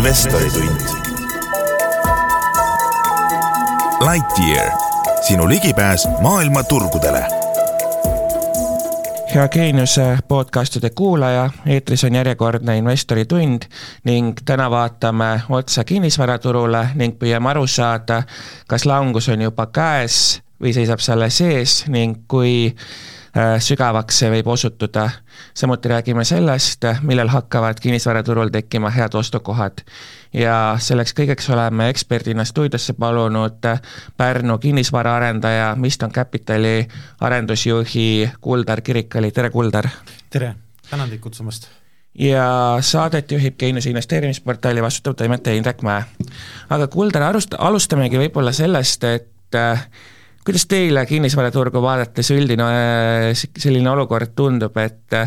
investoritund. Lightyear, sinu ligipääs maailma turgudele hea Geeniuse podcastide kuulaja, eetris on järjekordne investori tund ning täna vaatame otsa kinnisvaraturule ning püüame aru saada, kas langus on juba käes või seisab see alles ees ning kui Äh, sügavaks see võib osutuda. samuti räägime sellest, millal hakkavad kinnisvaraturul tekkima head ostukohad. ja selleks kõigeks oleme eksperdina stuudiosse palunud Pärnu kinnisvaraarendaja Miston Capitali arendusjuhi Kuldar Kirikali, tere Kuldar! tere, tänan teid kutsumast! ja saadet juhib Geeniuse investeerimisportaali vastutav toimetaja Indrek Mäe. aga Kuldar, alust-, alustamegi võib-olla sellest, et äh, kuidas teile kinnisvaraturgu vaadates üldine äh, selline olukord tundub, et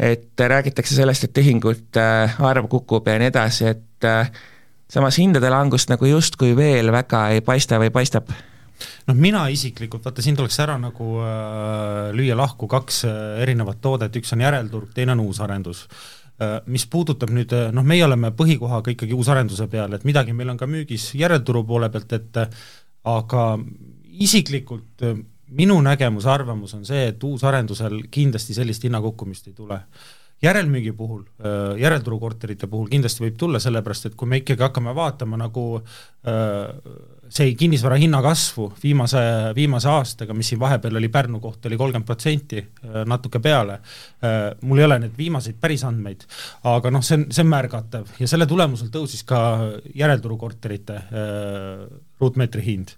et räägitakse sellest, et tehingute arv kukub ja nii edasi, et äh, samas hindade langust nagu justkui veel väga ei paista või paistab? noh, mina isiklikult, vaata siin tuleks ära nagu äh, lüüa lahku kaks äh, erinevat toodet, üks on järelturg, teine on uusarendus äh,. Mis puudutab nüüd, noh, meie oleme põhikohaga ikkagi uusarenduse peal, et midagi meil on ka müügis järelturu poole pealt, et aga isiklikult äh, minu nägemus, arvamus on see, et uusarendusel kindlasti sellist hinnakukkumist ei tule. järelmüügi puhul, äh, järelturukorterite puhul kindlasti võib tulla, sellepärast et kui me ikkagi hakkame vaatama nagu äh, see kinnisvara hinna kasvu viimase, viimase aastaga, mis siin vahepeal oli Pärnu kohta, oli kolmkümmend protsenti, natuke peale, mul ei ole neid viimaseid päris andmeid, aga noh, see on, see on märgatav ja selle tulemusel tõusis ka järelturukorterite ruutmeetri hind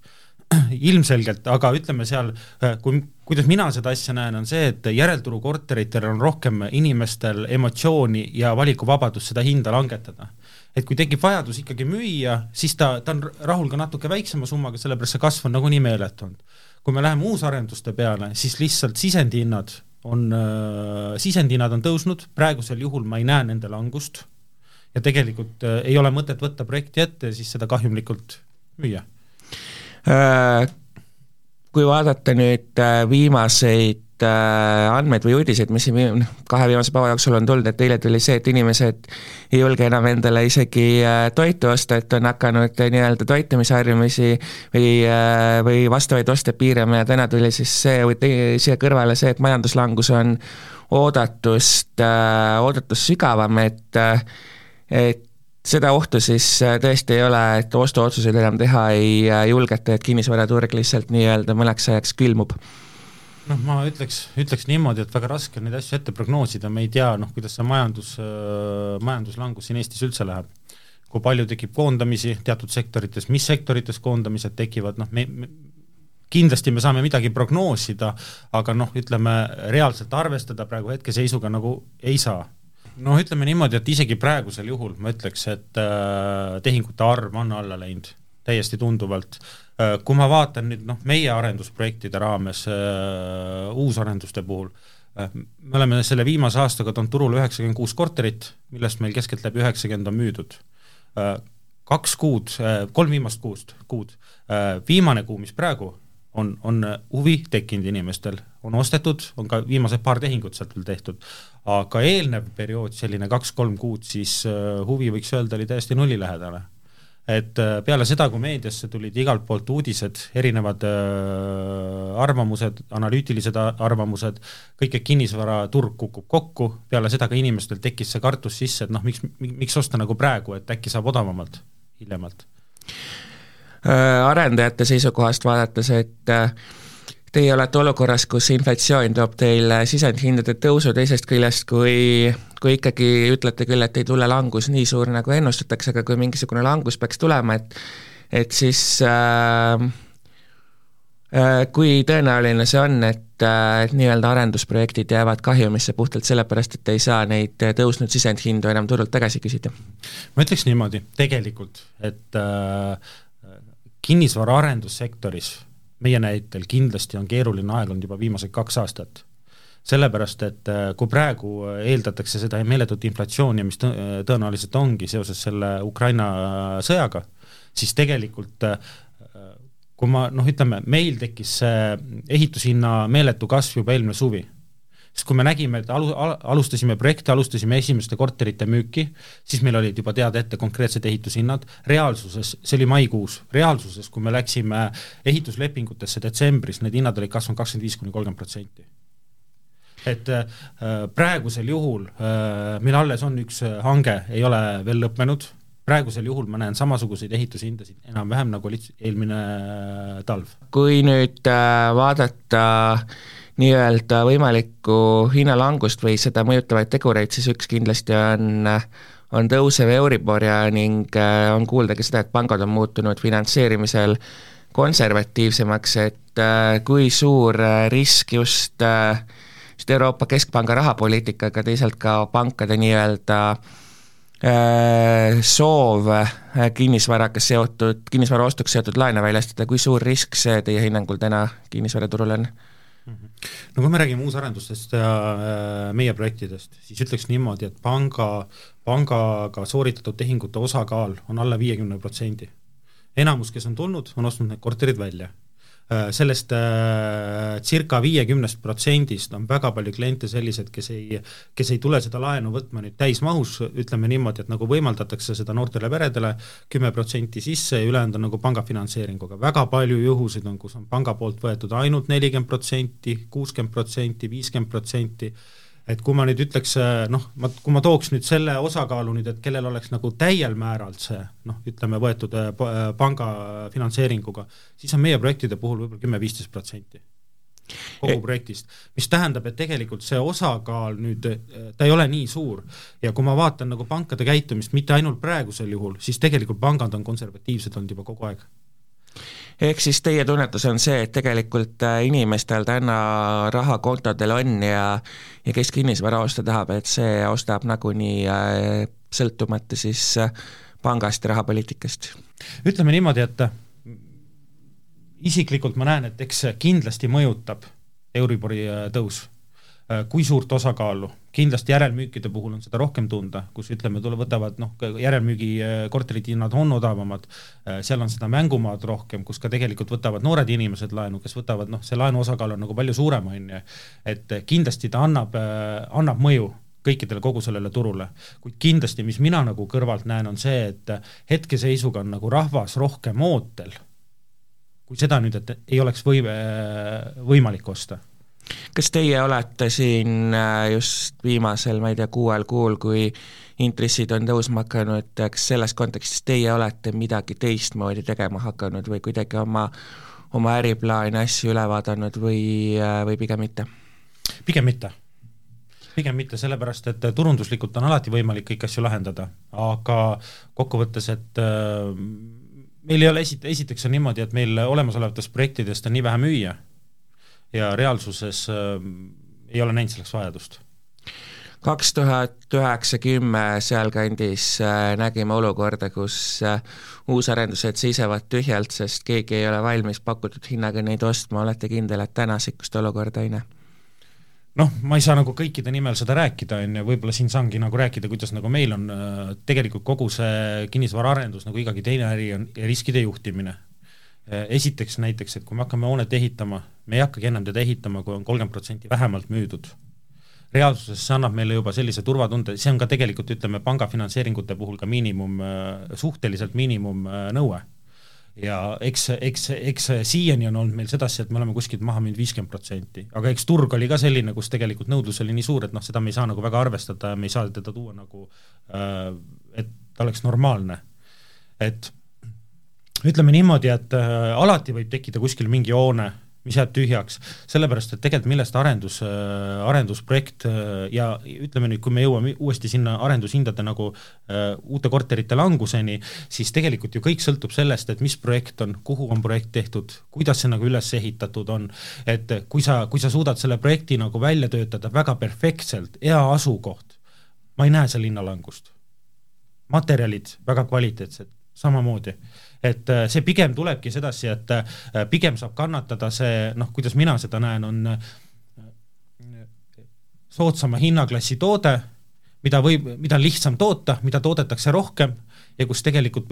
ilmselgelt, aga ütleme seal, äh, kui, kuidas mina seda asja näen, on see, et järelturu korteritel on rohkem inimestel emotsiooni ja valikuvabadust seda hinda langetada. et kui tekib vajadus ikkagi müüa, siis ta, ta on rahul ka natuke väiksema summaga, sellepärast see kasv on nagunii meeletu olnud. kui me läheme uusarenduste peale, siis lihtsalt sisendihinnad on äh,, sisendhinnad on tõusnud, praegusel juhul ma ei näe nende langust ja tegelikult äh, ei ole mõtet võtta projekti ette ja siis seda kahjumlikult müüa kui vaadata nüüd äh, viimaseid äh, andmeid või uudiseid, mis siin kahe viimase päeva jooksul on tulnud, et eile tuli see, et inimesed ei julge enam endale isegi toitu osta, et on hakanud nii-öelda toitumisharjumusi või, või vastavaid oste piirama ja täna tuli siis see, siia kõrvale see, et majanduslangus on oodatust, oodatust sügavam, et et seda ohtu siis äh, tõesti ei ole, et ostuotsuseid enam teha ei äh, julgeta, et kinnisvaraturg lihtsalt nii-öelda mõneks ajaks külmub? noh, ma ütleks, ütleks niimoodi, et väga raske on neid asju ette prognoosida, me ei tea, noh, kuidas see majandus, äh, majanduslangus siin Eestis üldse läheb. kui palju tekib koondamisi teatud sektorites, mis sektorites koondamised tekivad, noh, me, me kindlasti me saame midagi prognoosida, aga noh, ütleme reaalselt arvestada praegu hetkeseisuga nagu ei saa noh, ütleme niimoodi, et isegi praegusel juhul ma ütleks, et äh, tehingute arv on alla läinud täiesti tunduvalt äh,. kui ma vaatan nüüd noh, meie arendusprojektide raames äh, uusarenduste puhul äh,, me oleme selle viimase aastaga toonud turule üheksakümmend kuus korterit, millest meil keskeltläbi üheksakümmend on müüdud äh,. kaks kuud äh,, kolm viimast kuust, kuud äh,, viimane kuu, mis praegu on, on huvi tekkinud inimestel, on ostetud, on ka viimased paar tehingut sealt veel tehtud, aga eelnev periood, selline kaks-kolm kuud, siis äh, huvi võiks öelda, oli täiesti nullilähedane. et äh, peale seda, kui meediasse tulid igalt poolt uudised, erinevad äh, arvamused, analüütilised arvamused, kõik, et kinnisvaraturg kukub kokku, peale seda ka inimestel tekkis see kartus sisse, et noh, miks, miks osta nagu praegu, et äkki saab odavamalt hiljemalt arendajate seisukohast vaadates, et äh, teie olete olukorras, kus inflatsioon toob teile sisendhindade tõusu, teisest küljest kui, kui ikkagi ütlete küll, et ei tule langus nii suur, nagu ennustatakse, aga kui mingisugune langus peaks tulema, et et siis äh, äh, kui tõenäoline see on, et äh, et nii-öelda arendusprojektid jäävad kahjumisse puhtalt sellepärast, et ei saa neid tõusnud sisendhindu enam turult tagasi küsida? ma ütleks niimoodi, tegelikult, et äh, kinnisvara arendussektoris meie näitel kindlasti on keeruline aeg olnud juba viimased kaks aastat. sellepärast, et äh, kui praegu eeldatakse seda meeletut inflatsiooni, mis tõenäoliselt ongi seoses selle Ukraina sõjaga, siis tegelikult äh, kui ma noh, ütleme, meil tekkis see ehitushinna meeletu kasv juba eelmine suvi sest kui me nägime, et alu-, alustasime projekti, alustasime esimeste korterite müüki, siis meil olid juba teada ette konkreetsed ehitushinnad, reaalsuses, see oli maikuus, reaalsuses, kui me läksime ehituslepingutesse detsembris, need hinnad olid kasvanud kakskümmend viis kuni kolmkümmend protsenti. Et äh, praegusel juhul äh,, meil alles on üks äh, hange, ei ole veel lõppenud, praegusel juhul ma näen samasuguseid ehitushindasid enam-vähem, nagu oli eelmine äh, talv. kui nüüd äh, vaadata nii-öelda võimalikku hinnalangust või seda mõjutavaid tegureid, siis üks kindlasti on on tõusev Euribor ja ning äh, on kuulda ka seda, et pangad on muutunud finantseerimisel konservatiivsemaks, et kui suur risk just, just Euroopa Keskpanga rahapoliitikaga, teisalt ka pankade nii-öelda äh, Äh, soov äh, kinnisvaraga seotud, kinnisvara ostuks seotud laene väljastada, kui suur risk see teie hinnangul täna kinnisvaraturul on? No kui me räägime uusarendustest ja äh, meie projektidest, siis ütleks niimoodi, et panga, pangaga sooritatud tehingute osakaal on alla viiekümne protsendi. enamus, kes on tulnud, on ostnud need korterid välja sellest äh, circa viiekümnest protsendist on väga palju kliente sellised, kes ei, kes ei tule seda laenu võtma nüüd täismahus, ütleme niimoodi, et nagu võimaldatakse seda noortele peredele kümme protsenti sisse ja ülejäänud on nagu panga finantseeringuga. väga palju juhuseid on, kus on panga poolt võetud ainult nelikümmend protsenti, kuuskümmend protsenti, viiskümmend protsenti et kui ma nüüd ütleks noh, ma, kui ma tooks nüüd selle osakaalu nüüd, et kellel oleks nagu täiel määral see noh, ütleme võetud äh, äh, panga finantseeringuga, siis on meie projektide puhul võib-olla kümme-viisteist protsenti kogu e projektist, mis tähendab, et tegelikult see osakaal nüüd, äh, ta ei ole nii suur. Ja kui ma vaatan nagu pankade käitumist, mitte ainult praegusel juhul, siis tegelikult pangad on konservatiivsed olnud juba kogu aeg ehk siis teie tunnetus on see, et tegelikult äh, inimestel täna raha kontodel on ja ja kes kinnisvara osta tahab, et see ostab nagunii äh, sõltumata siis äh, pangast ja rahapoliitikast? ütleme niimoodi, et isiklikult ma näen, et eks kindlasti mõjutab Euribori tõus kui suurt osakaalu, kindlasti järelmüükide puhul on seda rohkem tunda, kus ütleme, tule võtavad noh, järelmüügi äh, korterite hinnad on odavamad, äh, seal on seda mängumaad rohkem, kus ka tegelikult võtavad noored inimesed laenu, kes võtavad noh, see laenu osakaal on nagu palju suurem, on ju, et kindlasti ta annab, annab mõju kõikidele kogu sellele turule, kuid kindlasti, mis mina nagu kõrvalt näen, on see, et hetkeseisuga on nagu rahvas rohkem ootel, kui seda nüüd, et ei oleks või, võimalik osta kas teie olete siin äh, just viimasel, ma ei tea, kuuel kuul, kui intressid on tõusma hakanud, kas selles kontekstis teie olete midagi teistmoodi tegema hakanud või kuidagi oma, oma äriplaane, asju üle vaadanud või, äh, või pigem mitte? pigem mitte pigem mitte, sellepärast et turunduslikult on alati võimalik kõiki asju lahendada, aga kokkuvõttes, et äh, meil ei ole esit-, esiteks on niimoodi, et meil olemasolevatest projektidest on nii vähe müüa ja reaalsuses äh, ei ole näinud selleks vajadust. Kaks tuhat üheksa, kümme sealkandis äh, nägime olukorda, kus äh, uusarendused seisavad tühjalt, sest keegi ei ole valmis pakutud hinnaga neid ostma, olete kindel, et tänasikust olukorda ei näe? noh, ma ei saa nagu kõikide nimel seda rääkida, on ju, võib-olla siin saangi nagu rääkida, kuidas nagu meil on äh, tegelikult kogu see kinnisvaraarendus nagu igagi teine äri on ja riskide juhtimine. Esiteks näiteks, et kui me hakkame hoonet ehitama, me ei hakkagi enam teda ehitama, kui on kolmkümmend protsenti vähemalt müüdud. reaalsuses see annab meile juba sellise turvatunde, see on ka tegelikult, ütleme, panga finantseeringute puhul ka miinimum, äh, suhteliselt miinimumnõue. ja eks, eks, eks siiani on olnud meil sedasi, et me oleme kuskilt maha müünud viiskümmend protsenti, aga eks turg oli ka selline, kus tegelikult nõudlus oli nii suur, et noh, seda me ei saa nagu väga arvestada ja me ei saa teda tuua nagu, äh, et ta oleks normaalne. et ütleme niimoodi, et äh, alati võib tekkida kuskil mingi hoone, mis jääb tühjaks, sellepärast et tegelikult millest arendus äh,, arendusprojekt äh, ja ütleme nüüd, kui me jõuame uuesti sinna arendushindade nagu äh, uute korterite languseni, siis tegelikult ju kõik sõltub sellest, et mis projekt on, kuhu on projekt tehtud, kuidas see nagu üles ehitatud on, et kui sa, kui sa suudad selle projekti nagu välja töötada väga perfektselt, hea asukoht, ma ei näe seal hinnalangust. materjalid väga kvaliteetsed, samamoodi et äh, see pigem tulebki sedasi, et äh, pigem saab kannatada see noh, kuidas mina seda näen, on äh, soodsama hinnaklassi toode, mida võib, mida on lihtsam toota, mida toodetakse rohkem ja kus tegelikult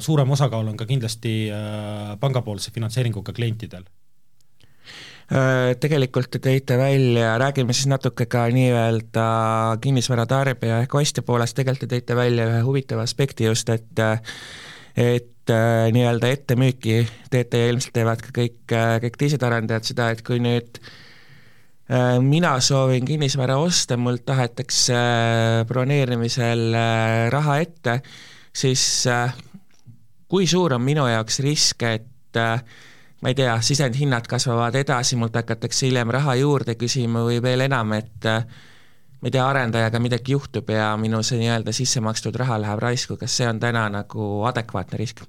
suurem osakaal on ka kindlasti pangapoolse finantseeringuga klientidel. Tegelikult te tõite välja, räägime siis natuke ka nii-öelda kinnisvaratarbija ehk ostja poolest, tegelikult te tõite välja ühe huvitava aspekti just, et et nii-öelda ettemüüki teete ja ilmselt teevad ka kõik, kõik teised arendajad seda, et kui nüüd mina soovin kinnisvara osta, mult tahetakse broneerimisel raha ette, siis kui suur on minu jaoks risk, et ma ei tea, sisendhinnad kasvavad edasi, mult hakatakse hiljem raha juurde küsima või veel enam, et äh, ma ei tea, arendajaga midagi juhtub ja minu see nii-öelda sisse makstud raha läheb raisku, kas see on täna nagu adekvaatne risk?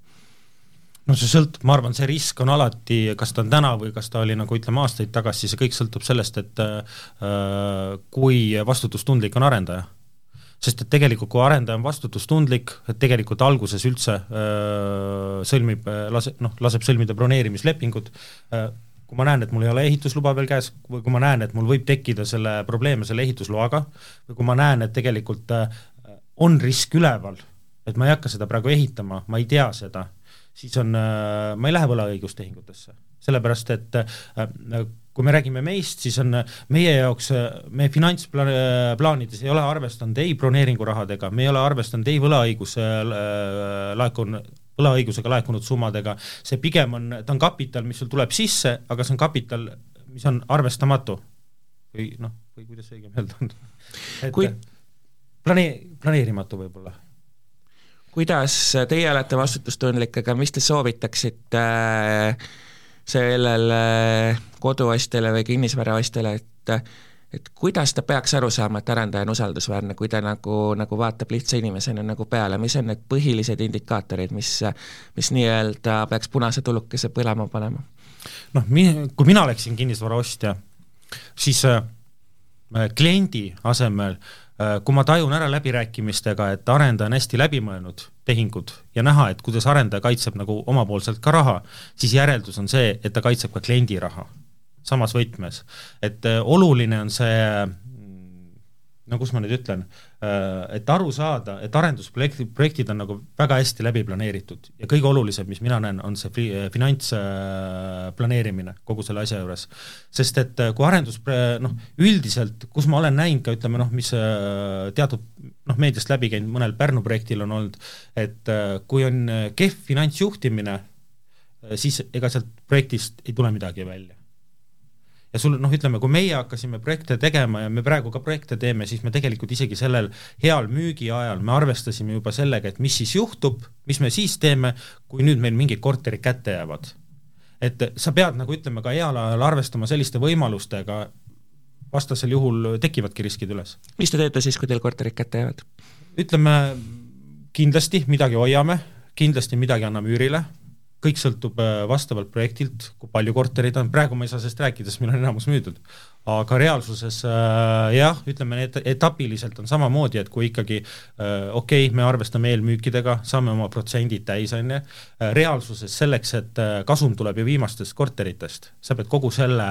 no see sõltub, ma arvan, see risk on alati, kas ta on täna või kas ta oli nagu ütleme, aastaid tagasi, see kõik sõltub sellest, et äh, kui vastutustundlik on arendaja sest et tegelikult, kui arendaja on vastutustundlik, et tegelikult alguses üldse öö, sõlmib, lase, noh, laseb sõlmida broneerimislepingut, kui ma näen, et mul ei ole ehitusluba veel käes või kui ma näen, et mul võib tekkida selle probleeme selle ehitusloaga või kui ma näen, et tegelikult on risk üleval, et ma ei hakka seda praegu ehitama, ma ei tea seda, siis on, ma ei lähe võlaõigustehingutesse. sellepärast, et kui me räägime meist, siis on meie jaoks, meie finantsplaanides ei ole arvestanud ei broneeringurahadega, me ei ole arvestanud ei võlaõiguse äh, laekunud võlaõigusega laekunud summadega, see pigem on, ta on kapital, mis sul tuleb sisse, aga see on kapital, mis on arvestamatu. või noh, või kuidas õigem öelda on. kui... planee-, planeerimatu võib-olla kuidas teie olete vastutustundlik, aga mis te soovitaksite äh, sellele koduostjale või kinnisvaraostjale, et et kuidas ta peaks aru saama, et arendaja on usaldusväärne, kui ta nagu, nagu vaatab lihtsa inimesena nagu peale, mis on need põhilised indikaatorid, mis, mis nii-öelda peaks punase tulukese põlema panema? noh, mi-, kui mina oleksin kinnisvaraostja, siis äh, kliendi asemel äh, kui ma tajun ära läbirääkimistega, et arendaja on hästi läbi mõelnud tehingud ja näha, et kuidas arendaja kaitseb nagu omapoolselt ka raha, siis järeldus on see, et ta kaitseb ka kliendi raha samas võtmes. et äh, oluline on see no kus ma nüüd ütlen, äh, et aru saada, et arendusprojektid, projektid on nagu väga hästi läbi planeeritud ja kõige olulisem, mis mina näen, on see fi-, finantsplaneerimine kogu selle asja juures. sest et kui arendus, noh, üldiselt, kus ma olen näinud ka ütleme noh, mis teatud noh, meediast läbi käinud, mõnel Pärnu projektil on olnud, et kui on kehv finantsjuhtimine, siis ega sealt projektist ei tule midagi välja ja sul noh, ütleme, kui meie hakkasime projekte tegema ja me praegu ka projekte teeme, siis me tegelikult isegi sellel heal müügi ajal me arvestasime juba sellega, et mis siis juhtub, mis me siis teeme, kui nüüd meil mingid korterid kätte jäävad. et sa pead nagu ütleme ka heal ajal arvestama selliste võimalustega, vastasel juhul tekivadki riskid üles. mis te teete siis, kui teil korterid kätte jäävad? ütleme, kindlasti midagi hoiame, kindlasti midagi anname üürile kõik sõltub äh, vastavalt projektilt, kui palju korterid on, praegu ma ei saa sellest rääkida, sest meil on enamus müüdud. aga reaalsuses äh, jah, ütleme et etapiliselt on samamoodi, et kui ikkagi äh, okei okay,, me arvestame eelmüükidega, saame oma protsendid täis, on ju, äh, reaalsuses selleks, et äh, kasum tuleb ju viimastest korteritest, sa pead kogu selle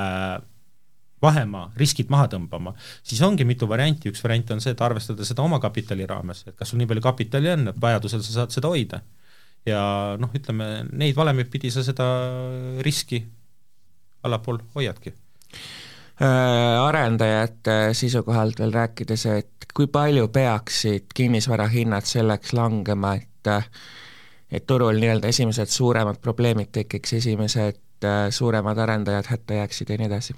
vahemaa, riskid maha tõmbama, siis ongi mitu varianti, üks variant on see, et arvestada seda omakapitali raames, et kas sul nii palju kapitali on, et vajadusel sa saad seda hoida ja noh, ütleme neid valemeid pidi sa seda riski allapool hoiadki äh, arendajate seisukohalt veel rääkides, et kui palju peaksid kinnisvarahinnad selleks langema, et et turul nii-öelda esimesed suuremad probleemid tekiks, esimesed äh, suuremad arendajad hätta jääksid ja nii edasi?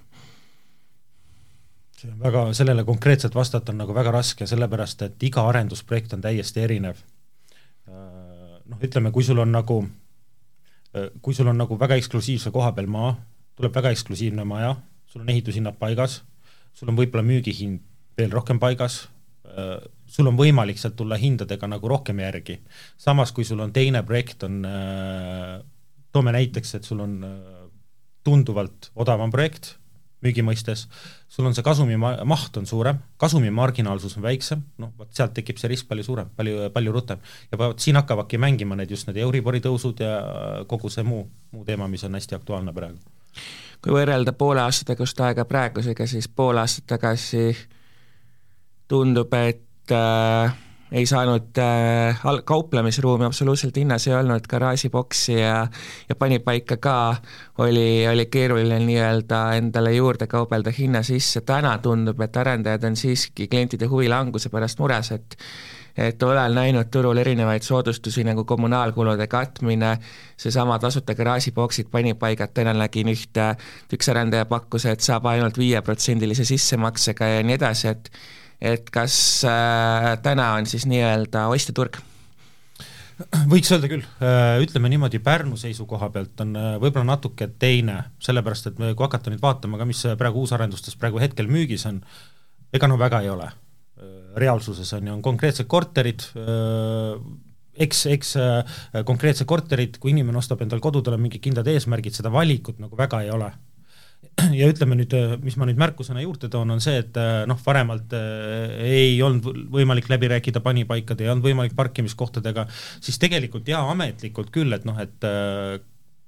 see on väga, sellele konkreetselt vastata on nagu väga raske, sellepärast et iga arendusprojekt on täiesti erinev noh, ütleme, kui sul on nagu, kui sul on nagu väga eksklusiivse koha peal maa, tuleb väga eksklusiivne maja, sul on ehitushinnad paigas, sul on võib-olla müügihind veel rohkem paigas, sul on võimalik sealt tulla hindadega nagu rohkem järgi. samas, kui sul on teine projekt, on, toome näiteks, et sul on tunduvalt odavam projekt müügi mõistes, sul on see kasumi maht on suurem, kasumi marginaalsus on väiksem, noh, vot sealt tekib see risk palju suurem, palju, palju rutem. ja vot siin hakkavadki mängima need just need Euribori tõusud ja kogu see muu, muu teema, mis on hästi aktuaalne praegu. kui võrrelda poole aasta tagust aega praegusega, siis pool aastat tagasi tundub, et äh, ei saanud äh, kauplemisruumi absoluutselt hinnas ei olnud, garaažiboksi ja ja panipaika ka oli, oli keeruline nii-öelda endale juurde kaubelda hinna sisse, täna tundub, et arendajad on siiski klientide huvi languse pärast mures, et et olen näinud turul erinevaid soodustusi nagu kommunaalkulude katmine, seesama tasuta garaažiboksid, panipaigad, täna nägin ühte, üks arendaja pakkus, et saab ainult viieprotsendilise sissemaksega ja nii edasi, et et kas äh, täna on siis nii-öelda ostjaturg? võiks öelda küll, äh, ütleme niimoodi, Pärnu seisukoha pealt on äh, võib-olla natuke teine, sellepärast et me, kui hakata nüüd vaatama ka, mis praegu uusarendustes praegu hetkel müügis on, ega no väga ei ole. Reaalsuses on ju, on konkreetsed korterid, eks, eks konkreetsed korterid, kui inimene ostab endale kodu, tal on mingid kindlad eesmärgid, seda valikut nagu väga ei ole ja ütleme nüüd, mis ma nüüd märkusena juurde toon, on see, et äh, noh, varemalt äh, ei olnud võimalik läbi rääkida panipaikade, ei olnud võimalik parkimiskohtadega, siis tegelikult jaa, ametlikult küll, et noh, et äh,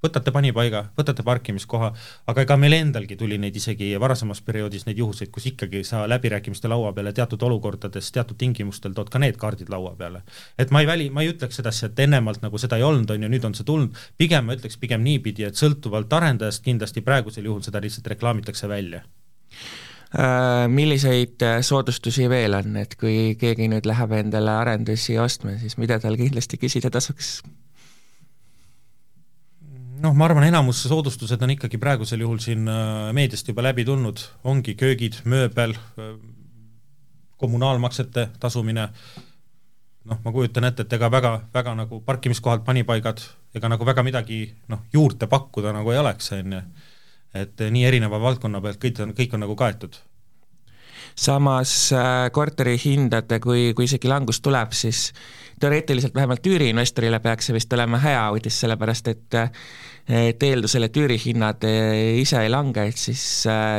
võtate panipaiga, võtate parkimiskoha, aga ega meil endalgi tuli neid isegi varasemas perioodis neid juhuseid, kus ikkagi sa läbirääkimiste laua peale teatud olukordades, teatud tingimustel tood ka need kaardid laua peale. et ma ei väli, ma ei ütleks sedasi, et ennemalt nagu seda ei olnud, on ju, nüüd on see tulnud, pigem ma ütleks pigem niipidi, et sõltuvalt arendajast kindlasti praegusel juhul seda lihtsalt reklaamitakse välja äh, milliseid äh, soodustusi veel on, et kui keegi nüüd läheb endale arendusi ostma, siis mida tal kindlasti küsida tasuks? Noh, ma arvan, enamus soodustused on ikkagi praegusel juhul siin äh, meediast juba läbi tulnud, ongi köögid, mööbel, äh, kommunaalmaksete tasumine, noh, ma kujutan ette, et ega väga, väga nagu parkimiskohad, panipaigad, ega nagu väga midagi noh, juurde pakkuda nagu ei oleks, on ju. et nii erineva valdkonna pealt kõik on, kõik on nagu kaetud samas äh, korterihindade, kui, kui isegi langus tuleb, siis teoreetiliselt vähemalt üüriinvestorile peaks see vist olema hea uudis, sellepärast et et eeldusel, et üürihinnad ise ei lange, et siis,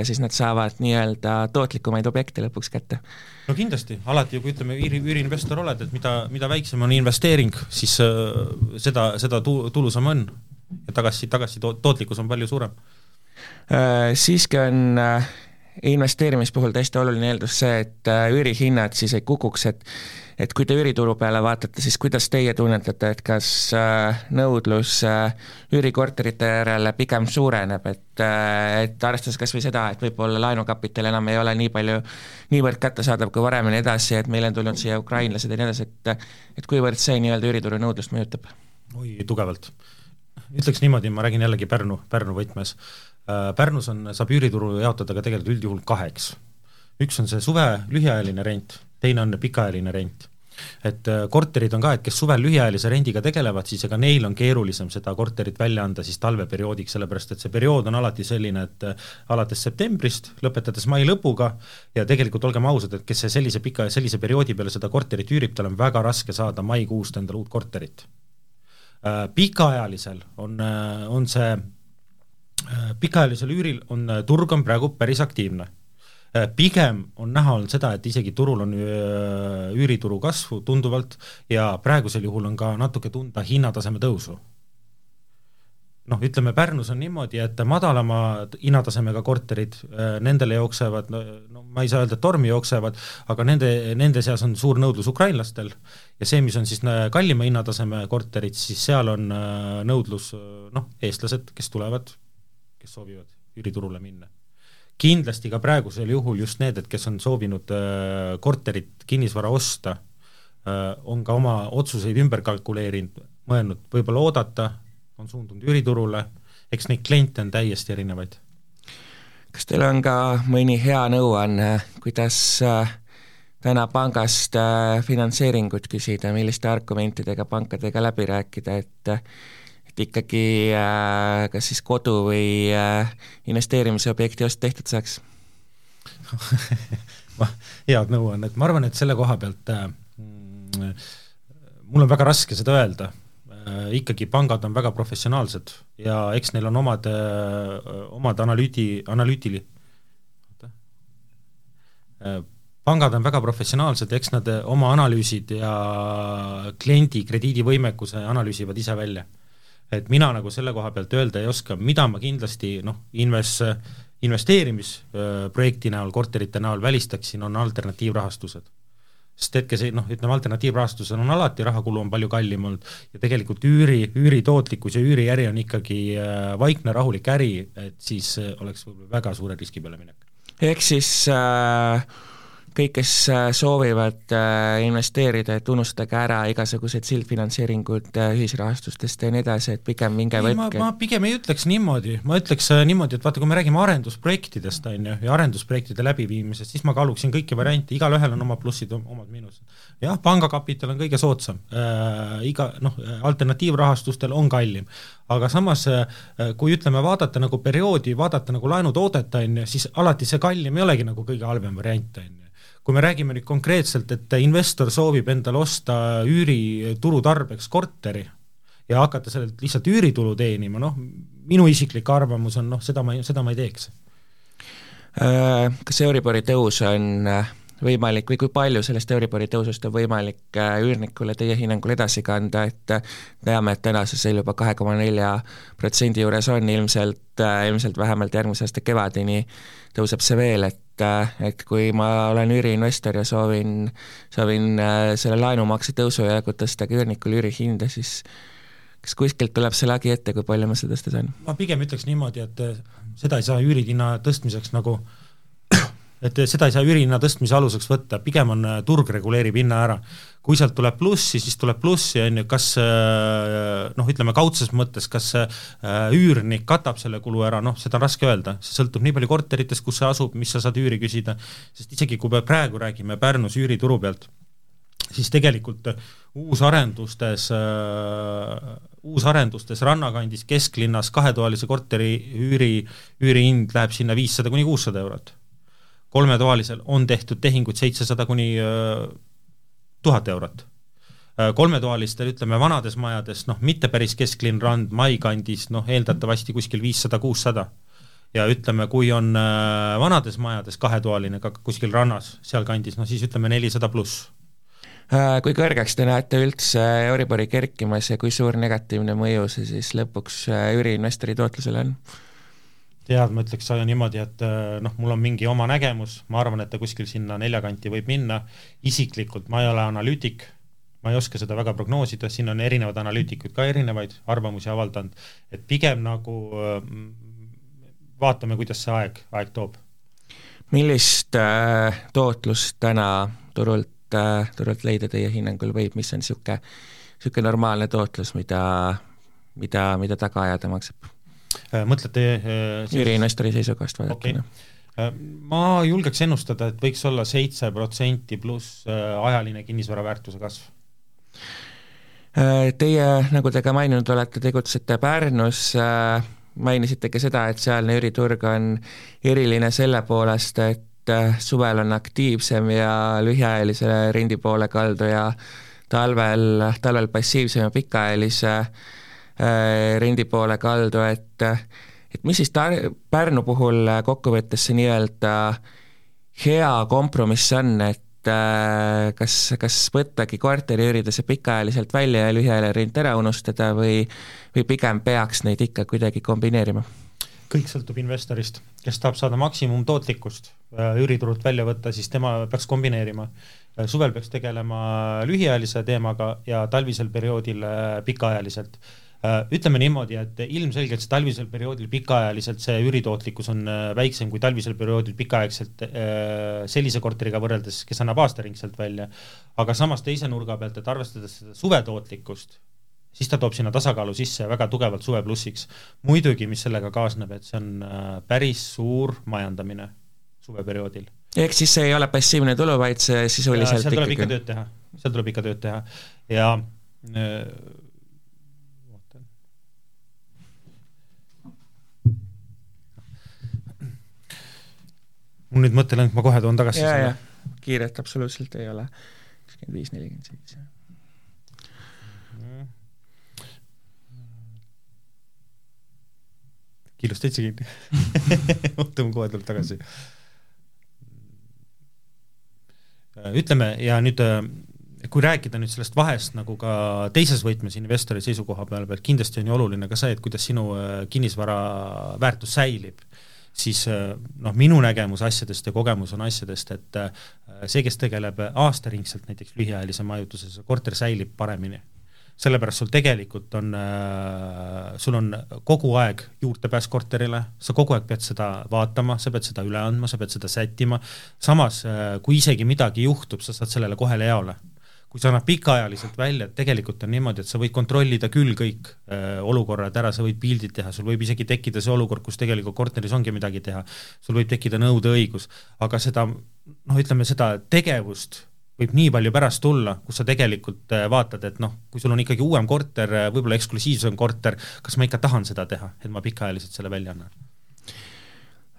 siis nad saavad nii-öelda tootlikumaid objekte lõpuks kätte. no kindlasti, alati ju kui ütleme, üüri, üüriinvestor oled, et mida, mida väiksem on investeering, siis äh, seda, seda tu-, tulusam on. ja tagasi, tagasi to-, tootlikkus on palju suurem äh,. Siiski on äh, investeerimise puhul täiesti oluline eeldus see, et äh, üürihinnad siis ei kukuks, et et kui te üürituru peale vaatate, siis kuidas teie tunnetate, et kas äh, nõudlus äh, üürikorterite järele pigem suureneb, et et arvestades kas või seda, et võib-olla laenukapital enam ei ole nii palju, niivõrd kättesaadav kui varem ja nii edasi, et meil on tulnud siia ukrainlased ja nii edasi, et et kuivõrd see nii-öelda üürituru nõudlust mõjutab? oi, tugevalt. ütleks niimoodi, ma räägin jällegi Pärnu, Pärnu võtmes Pärnus on, saab üürituru jaotada ka tegelikult üldjuhul kaheks. üks on see suve lühiajaline rent, teine on pikaajaline rent. et äh, korterid on ka, et kes suvel lühiajalise rendiga tegelevad, siis ega neil on keerulisem seda korterit välja anda siis talveperioodiks, sellepärast et see periood on alati selline, et äh, alates septembrist, lõpetades mai lõpuga, ja tegelikult olgem ausad, et kes sellise pika, sellise perioodi peale seda korterit üürib, tal on väga raske saada maikuust endale uut korterit. Pikaajalisel on, on see Äh, pikaajalisel üüril on, äh, turg on praegu päris aktiivne. Äh, pigem on näha olnud seda, et isegi turul on üürituru kasvu tunduvalt ja praegusel juhul on ka natuke tunda hinnataseme tõusu. noh, ütleme Pärnus on niimoodi, et madalama hinnatasemega korterid, nendele jooksevad, no ma ei saa öelda, et tormi jooksevad, aga nende, nende seas on suur nõudlus ukrainlastel ja see, mis on siis kallima hinnataseme korterid, siis seal on nõudlus noh, eestlased, kes tulevad kes soovivad üüriturule minna. kindlasti ka praegusel juhul just need, et kes on soovinud äh, korterit, kinnisvara osta äh,, on ka oma otsuseid ümber kalkuleerinud, mõelnud võib-olla oodata, on suundunud üüriturule, eks neid kliente on täiesti erinevaid. kas teil on ka mõni hea nõuanne, kuidas äh, täna pangast äh, finantseeringut küsida, milliste argumentidega pankadega läbi rääkida, et et ikkagi äh, kas siis kodu või äh, investeerimisobjekti ost tehtud saaks? Head nõuannet, ma arvan, et selle koha pealt äh, mul on väga raske seda öelda. Äh,, ikkagi pangad on väga professionaalsed ja eks neil on omad äh,, omad analüüdi, analüütili- äh,, pangad on väga professionaalsed, eks nad oma analüüsid ja kliendi krediidivõimekuse analüüsivad ise välja et mina nagu selle koha pealt öelda ei oska, mida ma kindlasti noh, inves-, investeerimisprojekti näol, korterite näol välistaksin, on alternatiivrahastused. sest hetke see noh, ütleme alternatiivrahastusel on alati rahakulu on palju kallim olnud ja tegelikult üüri, üüritootlikkus ja üüriäri on ikkagi äh, vaikne rahulik äri, et siis äh, oleks võib-olla väga suure riski peale minek. ehk siis äh, kõik, kes äh, soovivad äh, investeerida, et unustage ära igasugused sildfinantseeringud äh, ühisrahastustest ja nii edasi, et pigem minge võtke. ma pigem ei ütleks niimoodi, ma ütleks niimoodi, et vaata, kui me räägime arendusprojektidest, on ju, ja arendusprojektide läbiviimisest, siis ma kaaluksin kõiki variante, igalühel on omad plussid, omad miinused. jah, pangakapital on kõige soodsam. Äh,, iga noh, alternatiivrahastustel on kallim, aga samas kui ütleme, vaadata nagu perioodi, vaadata nagu laenutoodet, on ju, siis alati see kallim ei olegi nagu kõige halvem variant, on ju kui me räägime nüüd konkreetselt, et investor soovib endale osta üürituru tarbeks korteri ja hakata sellelt lihtsalt üüritulu teenima, noh, minu isiklik arvamus on noh, seda ma, seda ma ei teeks. Äh, kas Euribori tõus on äh, võimalik või kui palju sellest Euribori tõusust on võimalik äh, üürnikule teie hinnangul edasi kanda, et teame, et tänasel juba kahe koma nelja protsendi juures on ilmselt, ilmselt vähemalt järgmise aasta kevadeni tõuseb see veel, et et kui ma olen üüriinvestor ja soovin, soovin selle laenumakse tõusu jagu tõsta üürnikul üürihinda, siis kas kuskilt tuleb see lagi ette, kui palju ma seda tõsta saan? ma pigem ütleks niimoodi, et seda ei saa üürihinna tõstmiseks nagu et seda ei saa üürihinna tõstmise aluseks võtta, pigem on turg reguleerib hinna ära. kui sealt tuleb plussi, siis tuleb plussi, on ju, kas noh, ütleme kaudses mõttes, kas üürnik katab selle kulu ära, noh, seda on raske öelda, see sõltub nii palju korteritest, kus see asub, mis sa saad üüri küsida, sest isegi kui me praegu räägime Pärnus üürituru pealt, siis tegelikult uusarendustes äh,, uusarendustes rannakandis kesklinnas kahetoalise korteri üüri, üürihind läheb sinna viissada kuni kuussada eurot kolmetoalisel on tehtud tehinguid seitsesada kuni tuhat eurot. kolmetoalistel, ütleme vanades majades, noh, mitte päris kesklinn, rand, Mai kandis, noh, eeldatavasti kuskil viissada, kuussada. ja ütleme, kui on vanades majades kahetoaline ka kuskil rannas, sealkandis, noh siis ütleme nelisada pluss kui kõrgeks te näete üldse Euribori kerkimas ja kui suur negatiivne mõju see siis lõpuks üüriinvestori tootlusele on? Tead, ma ütleks niimoodi, et äh, noh, mul on mingi oma nägemus, ma arvan, et ta kuskil sinna neljakanti võib minna, isiklikult ma ei ole analüütik, ma ei oska seda väga prognoosida, siin on erinevad analüütikud ka erinevaid arvamusi avaldanud, et pigem nagu äh, vaatame, kuidas see aeg, aeg toob. millist äh, tootlust täna turult äh,, turult leida teie hinnangul võib, mis on niisugune, niisugune normaalne tootlus, mida, mida, mida taga ajada maksab? Äh, mõtlete siis... üüriinvestori seisukohast vaadatuna okay.? Äh, ma julgeks ennustada, et võiks olla seitse protsenti pluss äh, ajaline kinnisvara väärtuse kasv. Teie, nagu te ka maininud olete, tegutsete Pärnus, mainisite ka seda, et sealne üüriturg on eriline selle poolest, et suvel on aktiivsem ja lühiajalise rendi poole kaldu ja talvel, talvel passiivsem ja pikaajalise äh, Äh, rendi poole kaldu, et et mis siis ta-, Pärnu puhul kokkuvõttes see nii-öelda hea kompromiss on, et äh, kas, kas võttagi korteri üürida see pikaajaliselt välja ja lühiajaline ära unustada või või pigem peaks neid ikka kuidagi kombineerima? kõik sõltub investorist, kes tahab saada maksimumtootlikkust äh, üüriturult välja võtta, siis tema peaks kombineerima. suvel peaks tegelema lühiajalise teemaga ja talvisel perioodil pikaajaliselt Äh, ütleme niimoodi, et ilmselgelt see talvisel perioodil pikaajaliselt see üüritootlikkus on äh, väiksem kui talvisel perioodil pikaaegselt äh, sellise korteriga võrreldes, kes annab aastaringselt välja. aga samas teise nurga pealt, et arvestades seda suvetootlikkust, siis ta toob sinna tasakaalu sisse väga tugevalt suve plussiks. muidugi, mis sellega kaasneb, et see on päris suur majandamine suveperioodil. ehk siis see ei ole passiivne tulu, vaid see sisuliselt seal tuleb ikka tööd teha, seal tuleb ikka tööd teha ja mul nüüd mõte läinud, ma kohe toon tagasi ja, selle. kiiret absoluutselt ei ole. kakskümmend viis, nelikümmend seitse. kiilus täitsa kinni oota, mul kohe tuleb tagasi. ütleme ja nüüd kui rääkida nüüd sellest vahest nagu ka teises võtmes investori seisukoha peal, pealt kindlasti on ju oluline ka see, et kuidas sinu kinnisvara väärtus säilib siis noh, minu nägemus asjadest ja kogemus on asjadest, et see, kes tegeleb aastaringselt näiteks lühiajalise majutuse, see korter säilib paremini sellepärast sul tegelikult on äh,, sul on kogu aeg juurdepääs korterile, sa kogu aeg pead seda vaatama, sa pead seda üle andma, sa pead seda sättima, samas äh, kui isegi midagi juhtub, sa saad sellele kohe leole. Kui sa annad pikaajaliselt välja, et tegelikult on niimoodi, et sa võid kontrollida küll kõik äh, olukorrad ära, sa võid pildid teha, sul võib isegi tekkida see olukord, kus tegelikult korteris ongi midagi teha, sul võib tekkida nõudeõigus, aga seda noh, ütleme seda tegevust võib nii palju pärast tulla, kus sa tegelikult äh, vaatad, et noh, kui sul on ikkagi uuem korter, äh, võib-olla eksklusiivsem korter, kas ma ikka tahan seda teha, et ma pikaajaliselt selle välja annan?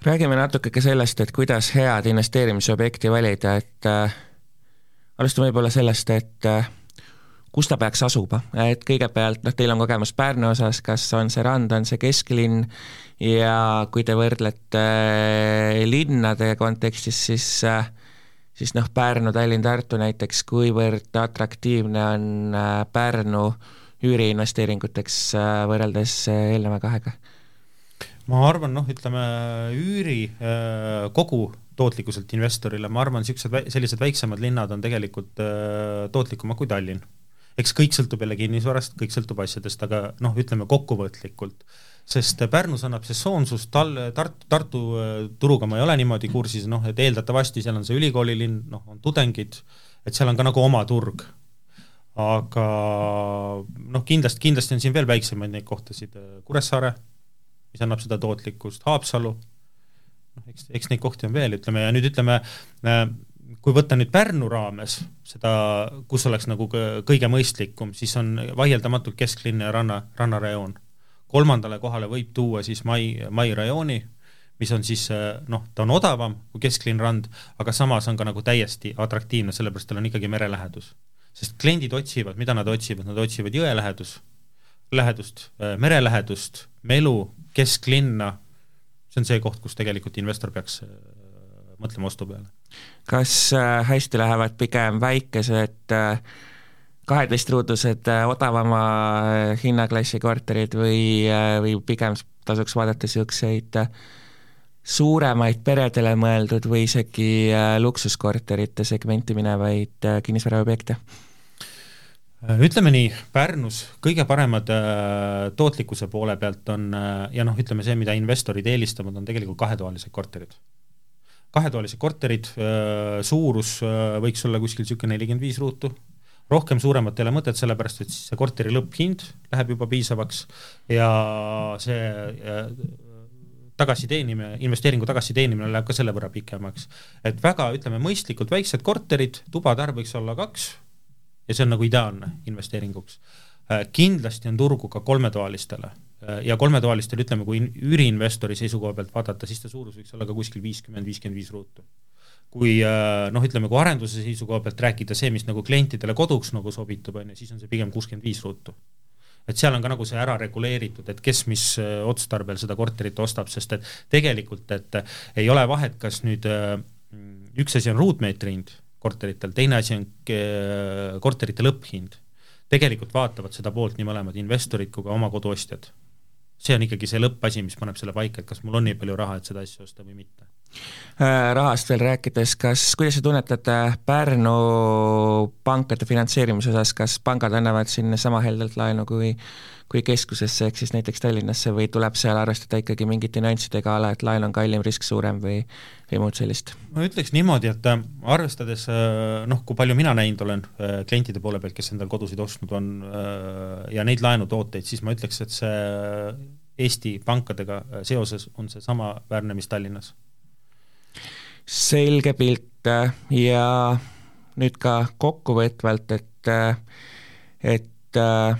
räägime natuke ka sellest, et kuidas head investeerimisobjekti valida, et alustame võib-olla sellest, et äh, kus ta peaks asuma, et kõigepealt noh, teil on kogemus Pärnu osas, kas on see rand, on see kesklinn ja kui te võrdlete äh, linnade kontekstis, siis äh, siis noh, Pärnu, Tallinn, Tartu näiteks, kuivõrd atraktiivne on Pärnu üüriinvesteeringuteks võrreldes eelneva kahega? ma arvan, noh, ütleme üüri kogu tootlikkuselt investorile, ma arvan, niisugused sellised väiksemad linnad on tegelikult tootlikumad kui Tallinn. eks kõik sõltub jälle kinnisvarast, kõik sõltub asjadest, aga noh, ütleme kokkuvõtlikult sest Pärnus annab sesoonsust, tal-, Tartu, Tartu äh, turuga ma ei ole niimoodi kursis, noh et eeldatavasti seal on see ülikoolilinn, noh on tudengid, et seal on ka nagu oma turg. aga noh, kindlasti, kindlasti on siin veel väiksemaid neid kohtasid, Kuressaare, mis annab seda tootlikkust, Haapsalu, noh eks, eks neid kohti on veel, ütleme, ja nüüd ütleme, äh, kui võtta nüüd Pärnu raames seda, kus oleks nagu kõige mõistlikum, siis on vaieldamatult kesklinn ja ranna, rannarajoon kolmandale kohale võib tuua siis Mai, Mai rajooni, mis on siis noh, ta on odavam kui kesklinn rand, aga samas on ka nagu täiesti atraktiivne, sellepärast tal on ikkagi merelähedus. sest kliendid otsivad, mida nad otsivad, nad otsivad jõe lähedus, lähedust, merelähedust, melu, kesklinna, see on see koht, kus tegelikult investor peaks mõtlema ostu peale. kas äh, hästi lähevad pigem väikesed äh, kaheteistruudused äh, odavama äh, hinnaklassi korterid või, äh, või pigem tasuks vaadata niisuguseid suuremaid peredele mõeldud või isegi luksuskorterite segmenti minevaid kinnisvaraobjekte? Ütleme nii, Pärnus kõige paremad tootlikkuse poole pealt on ja noh, ütleme see, mida investorid eelistavad, on tegelikult kahetoalised korterid. kahetoalised korterid, suurus võiks olla kuskil niisugune nelikümmend viis ruutu rohkem suuremat ei ole mõtet, sellepärast et siis see korteri lõpphind läheb juba piisavaks ja see tagasiteenimine, investeeringu tagasiteenimine läheb ka selle võrra pikemaks. et väga, ütleme, mõistlikult väiksed korterid, tubade arv võiks olla kaks ja see on nagu ideaalne investeeringuks. Äh, kindlasti on turgu ka kolmetoalistele äh, ja kolmetoalistel, ütleme, kui üüriinvestori seisukoha pealt vaadata, siis ta suurus võiks olla ka kuskil viiskümmend, viiskümmend viis ruutu kui äh, noh, ütleme, kui arenduse seisukoha pealt rääkida, see, mis nagu klientidele koduks nagu sobitub, on ju, siis on see pigem kuuskümmend viis ruutu. et seal on ka nagu see ära reguleeritud, et kes mis otstarbel seda korterit ostab, sest et tegelikult, et ei ole vahet, kas nüüd üks asi on ruutmeetri hind korteritel, teine asi on korterite lõpphind. tegelikult vaatavad seda poolt nii mõlemad investorid kui ka oma koduostjad. see on ikkagi see lõppasi, mis paneb selle paika, et kas mul on nii palju raha, et seda asja osta või mitte rahast veel rääkides, kas, kuidas te tunnetate Pärnu pankade finantseerimise osas, kas pangad annavad sinna sama heldelt laenu kui kui keskusesse, ehk siis näiteks Tallinnasse või tuleb seal arvestada ikkagi mingite nüanssidega a la, et laen on kallim, risk suurem või, või muud sellist? ma ütleks niimoodi, et äh, arvestades äh, noh, kui palju mina näinud olen klientide poole pealt, kes endale kodusid ostnud on ja neid laenutooteid, siis ma ütleks, et see Eesti pankadega seoses on see samaväärne, mis Tallinnas selge pilt äh, ja nüüd ka kokkuvõtvalt, et, äh, et äh,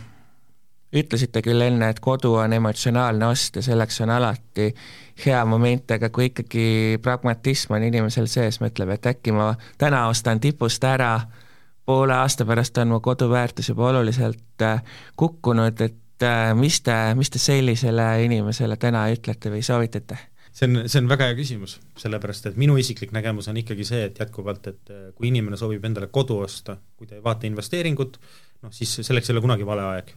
ütlesite küll enne, et kodu on emotsionaalne ost ja selleks on alati hea moment, aga kui ikkagi pragmatism on inimesel sees, mõtleb, et äkki ma täna ostan tipust ära, poole aasta pärast on mu kodu väärtus juba oluliselt kukkunud, et mis te, mis te sellisele inimesele täna ütlete või soovitate? See on, see on väga hea küsimus, sellepärast et minu isiklik nägemus on ikkagi see, et jätkuvalt, et äh, kui inimene soovib endale kodu osta, kui ta ei vaata investeeringut, noh siis selleks ei ole kunagi vale aeg.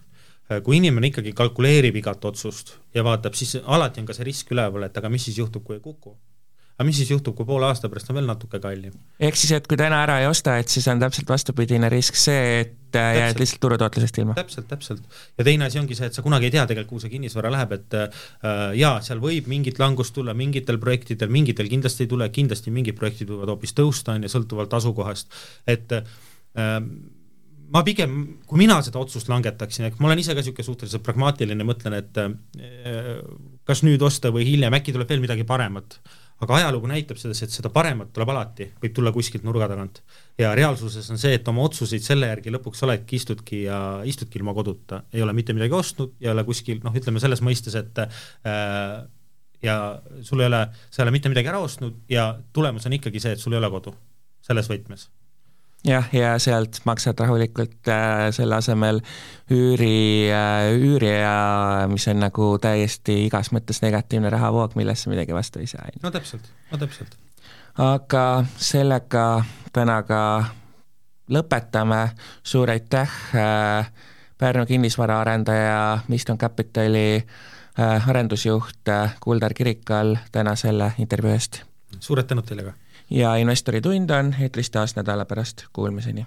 kui inimene ikkagi kalkuleerib igat otsust ja vaatab, siis alati on ka see risk üleval, et aga mis siis juhtub, kui ei kuku aga mis siis juhtub, kui poole aasta pärast on veel natuke kallim? ehk siis, et kui täna ära ei osta, et siis on täpselt vastupidine risk see, et äh, jääd lihtsalt turutootlusest ilma? täpselt, täpselt. ja teine asi ongi see, et sa kunagi ei tea tegelikult, kuhu see kinnisvara läheb, et äh, jaa, seal võib mingit langust tulla mingitel projektidel, mingitel kindlasti ei tule, kindlasti mingid projektid võivad hoopis tõusta, on ju, sõltuvalt asukohast, et äh, ma pigem, kui mina seda otsust langetaksin, ehk ma olen ise ka niisugune suhteliselt pragmaatiline, mõtlen, et äh, kas nüüd osta või hiljem, äkki tuleb veel midagi paremat aga ajalugu näitab selles, et seda paremat tuleb alati, võib tulla kuskilt nurga tagant. ja reaalsuses on see, et oma otsuseid selle järgi lõpuks oledki, istudki ja istudki ilma koduta, ei ole mitte midagi ostnud, ei ole kuskil noh, ütleme selles mõistes, et äh, ja sul ei ole, sa ei ole mitte midagi ära ostnud ja tulemus on ikkagi see, et sul ei ole kodu, selles võtmes jah, ja sealt maksad rahulikult äh, selle asemel üüri äh,, üüri ja mis on nagu täiesti igas mõttes negatiivne rahavoog, millesse midagi vastu ei saa. no täpselt, no täpselt. aga sellega täna ka lõpetame, suur aitäh äh,, Pärnu kinnisvaraarendaja Miston Capitali äh, arendusjuht äh, Kuldar Kirikal täna selle intervjuu eest. suured tänud teile ka! Ja investori tund on eetris taas nädala pärast, kuulmiseni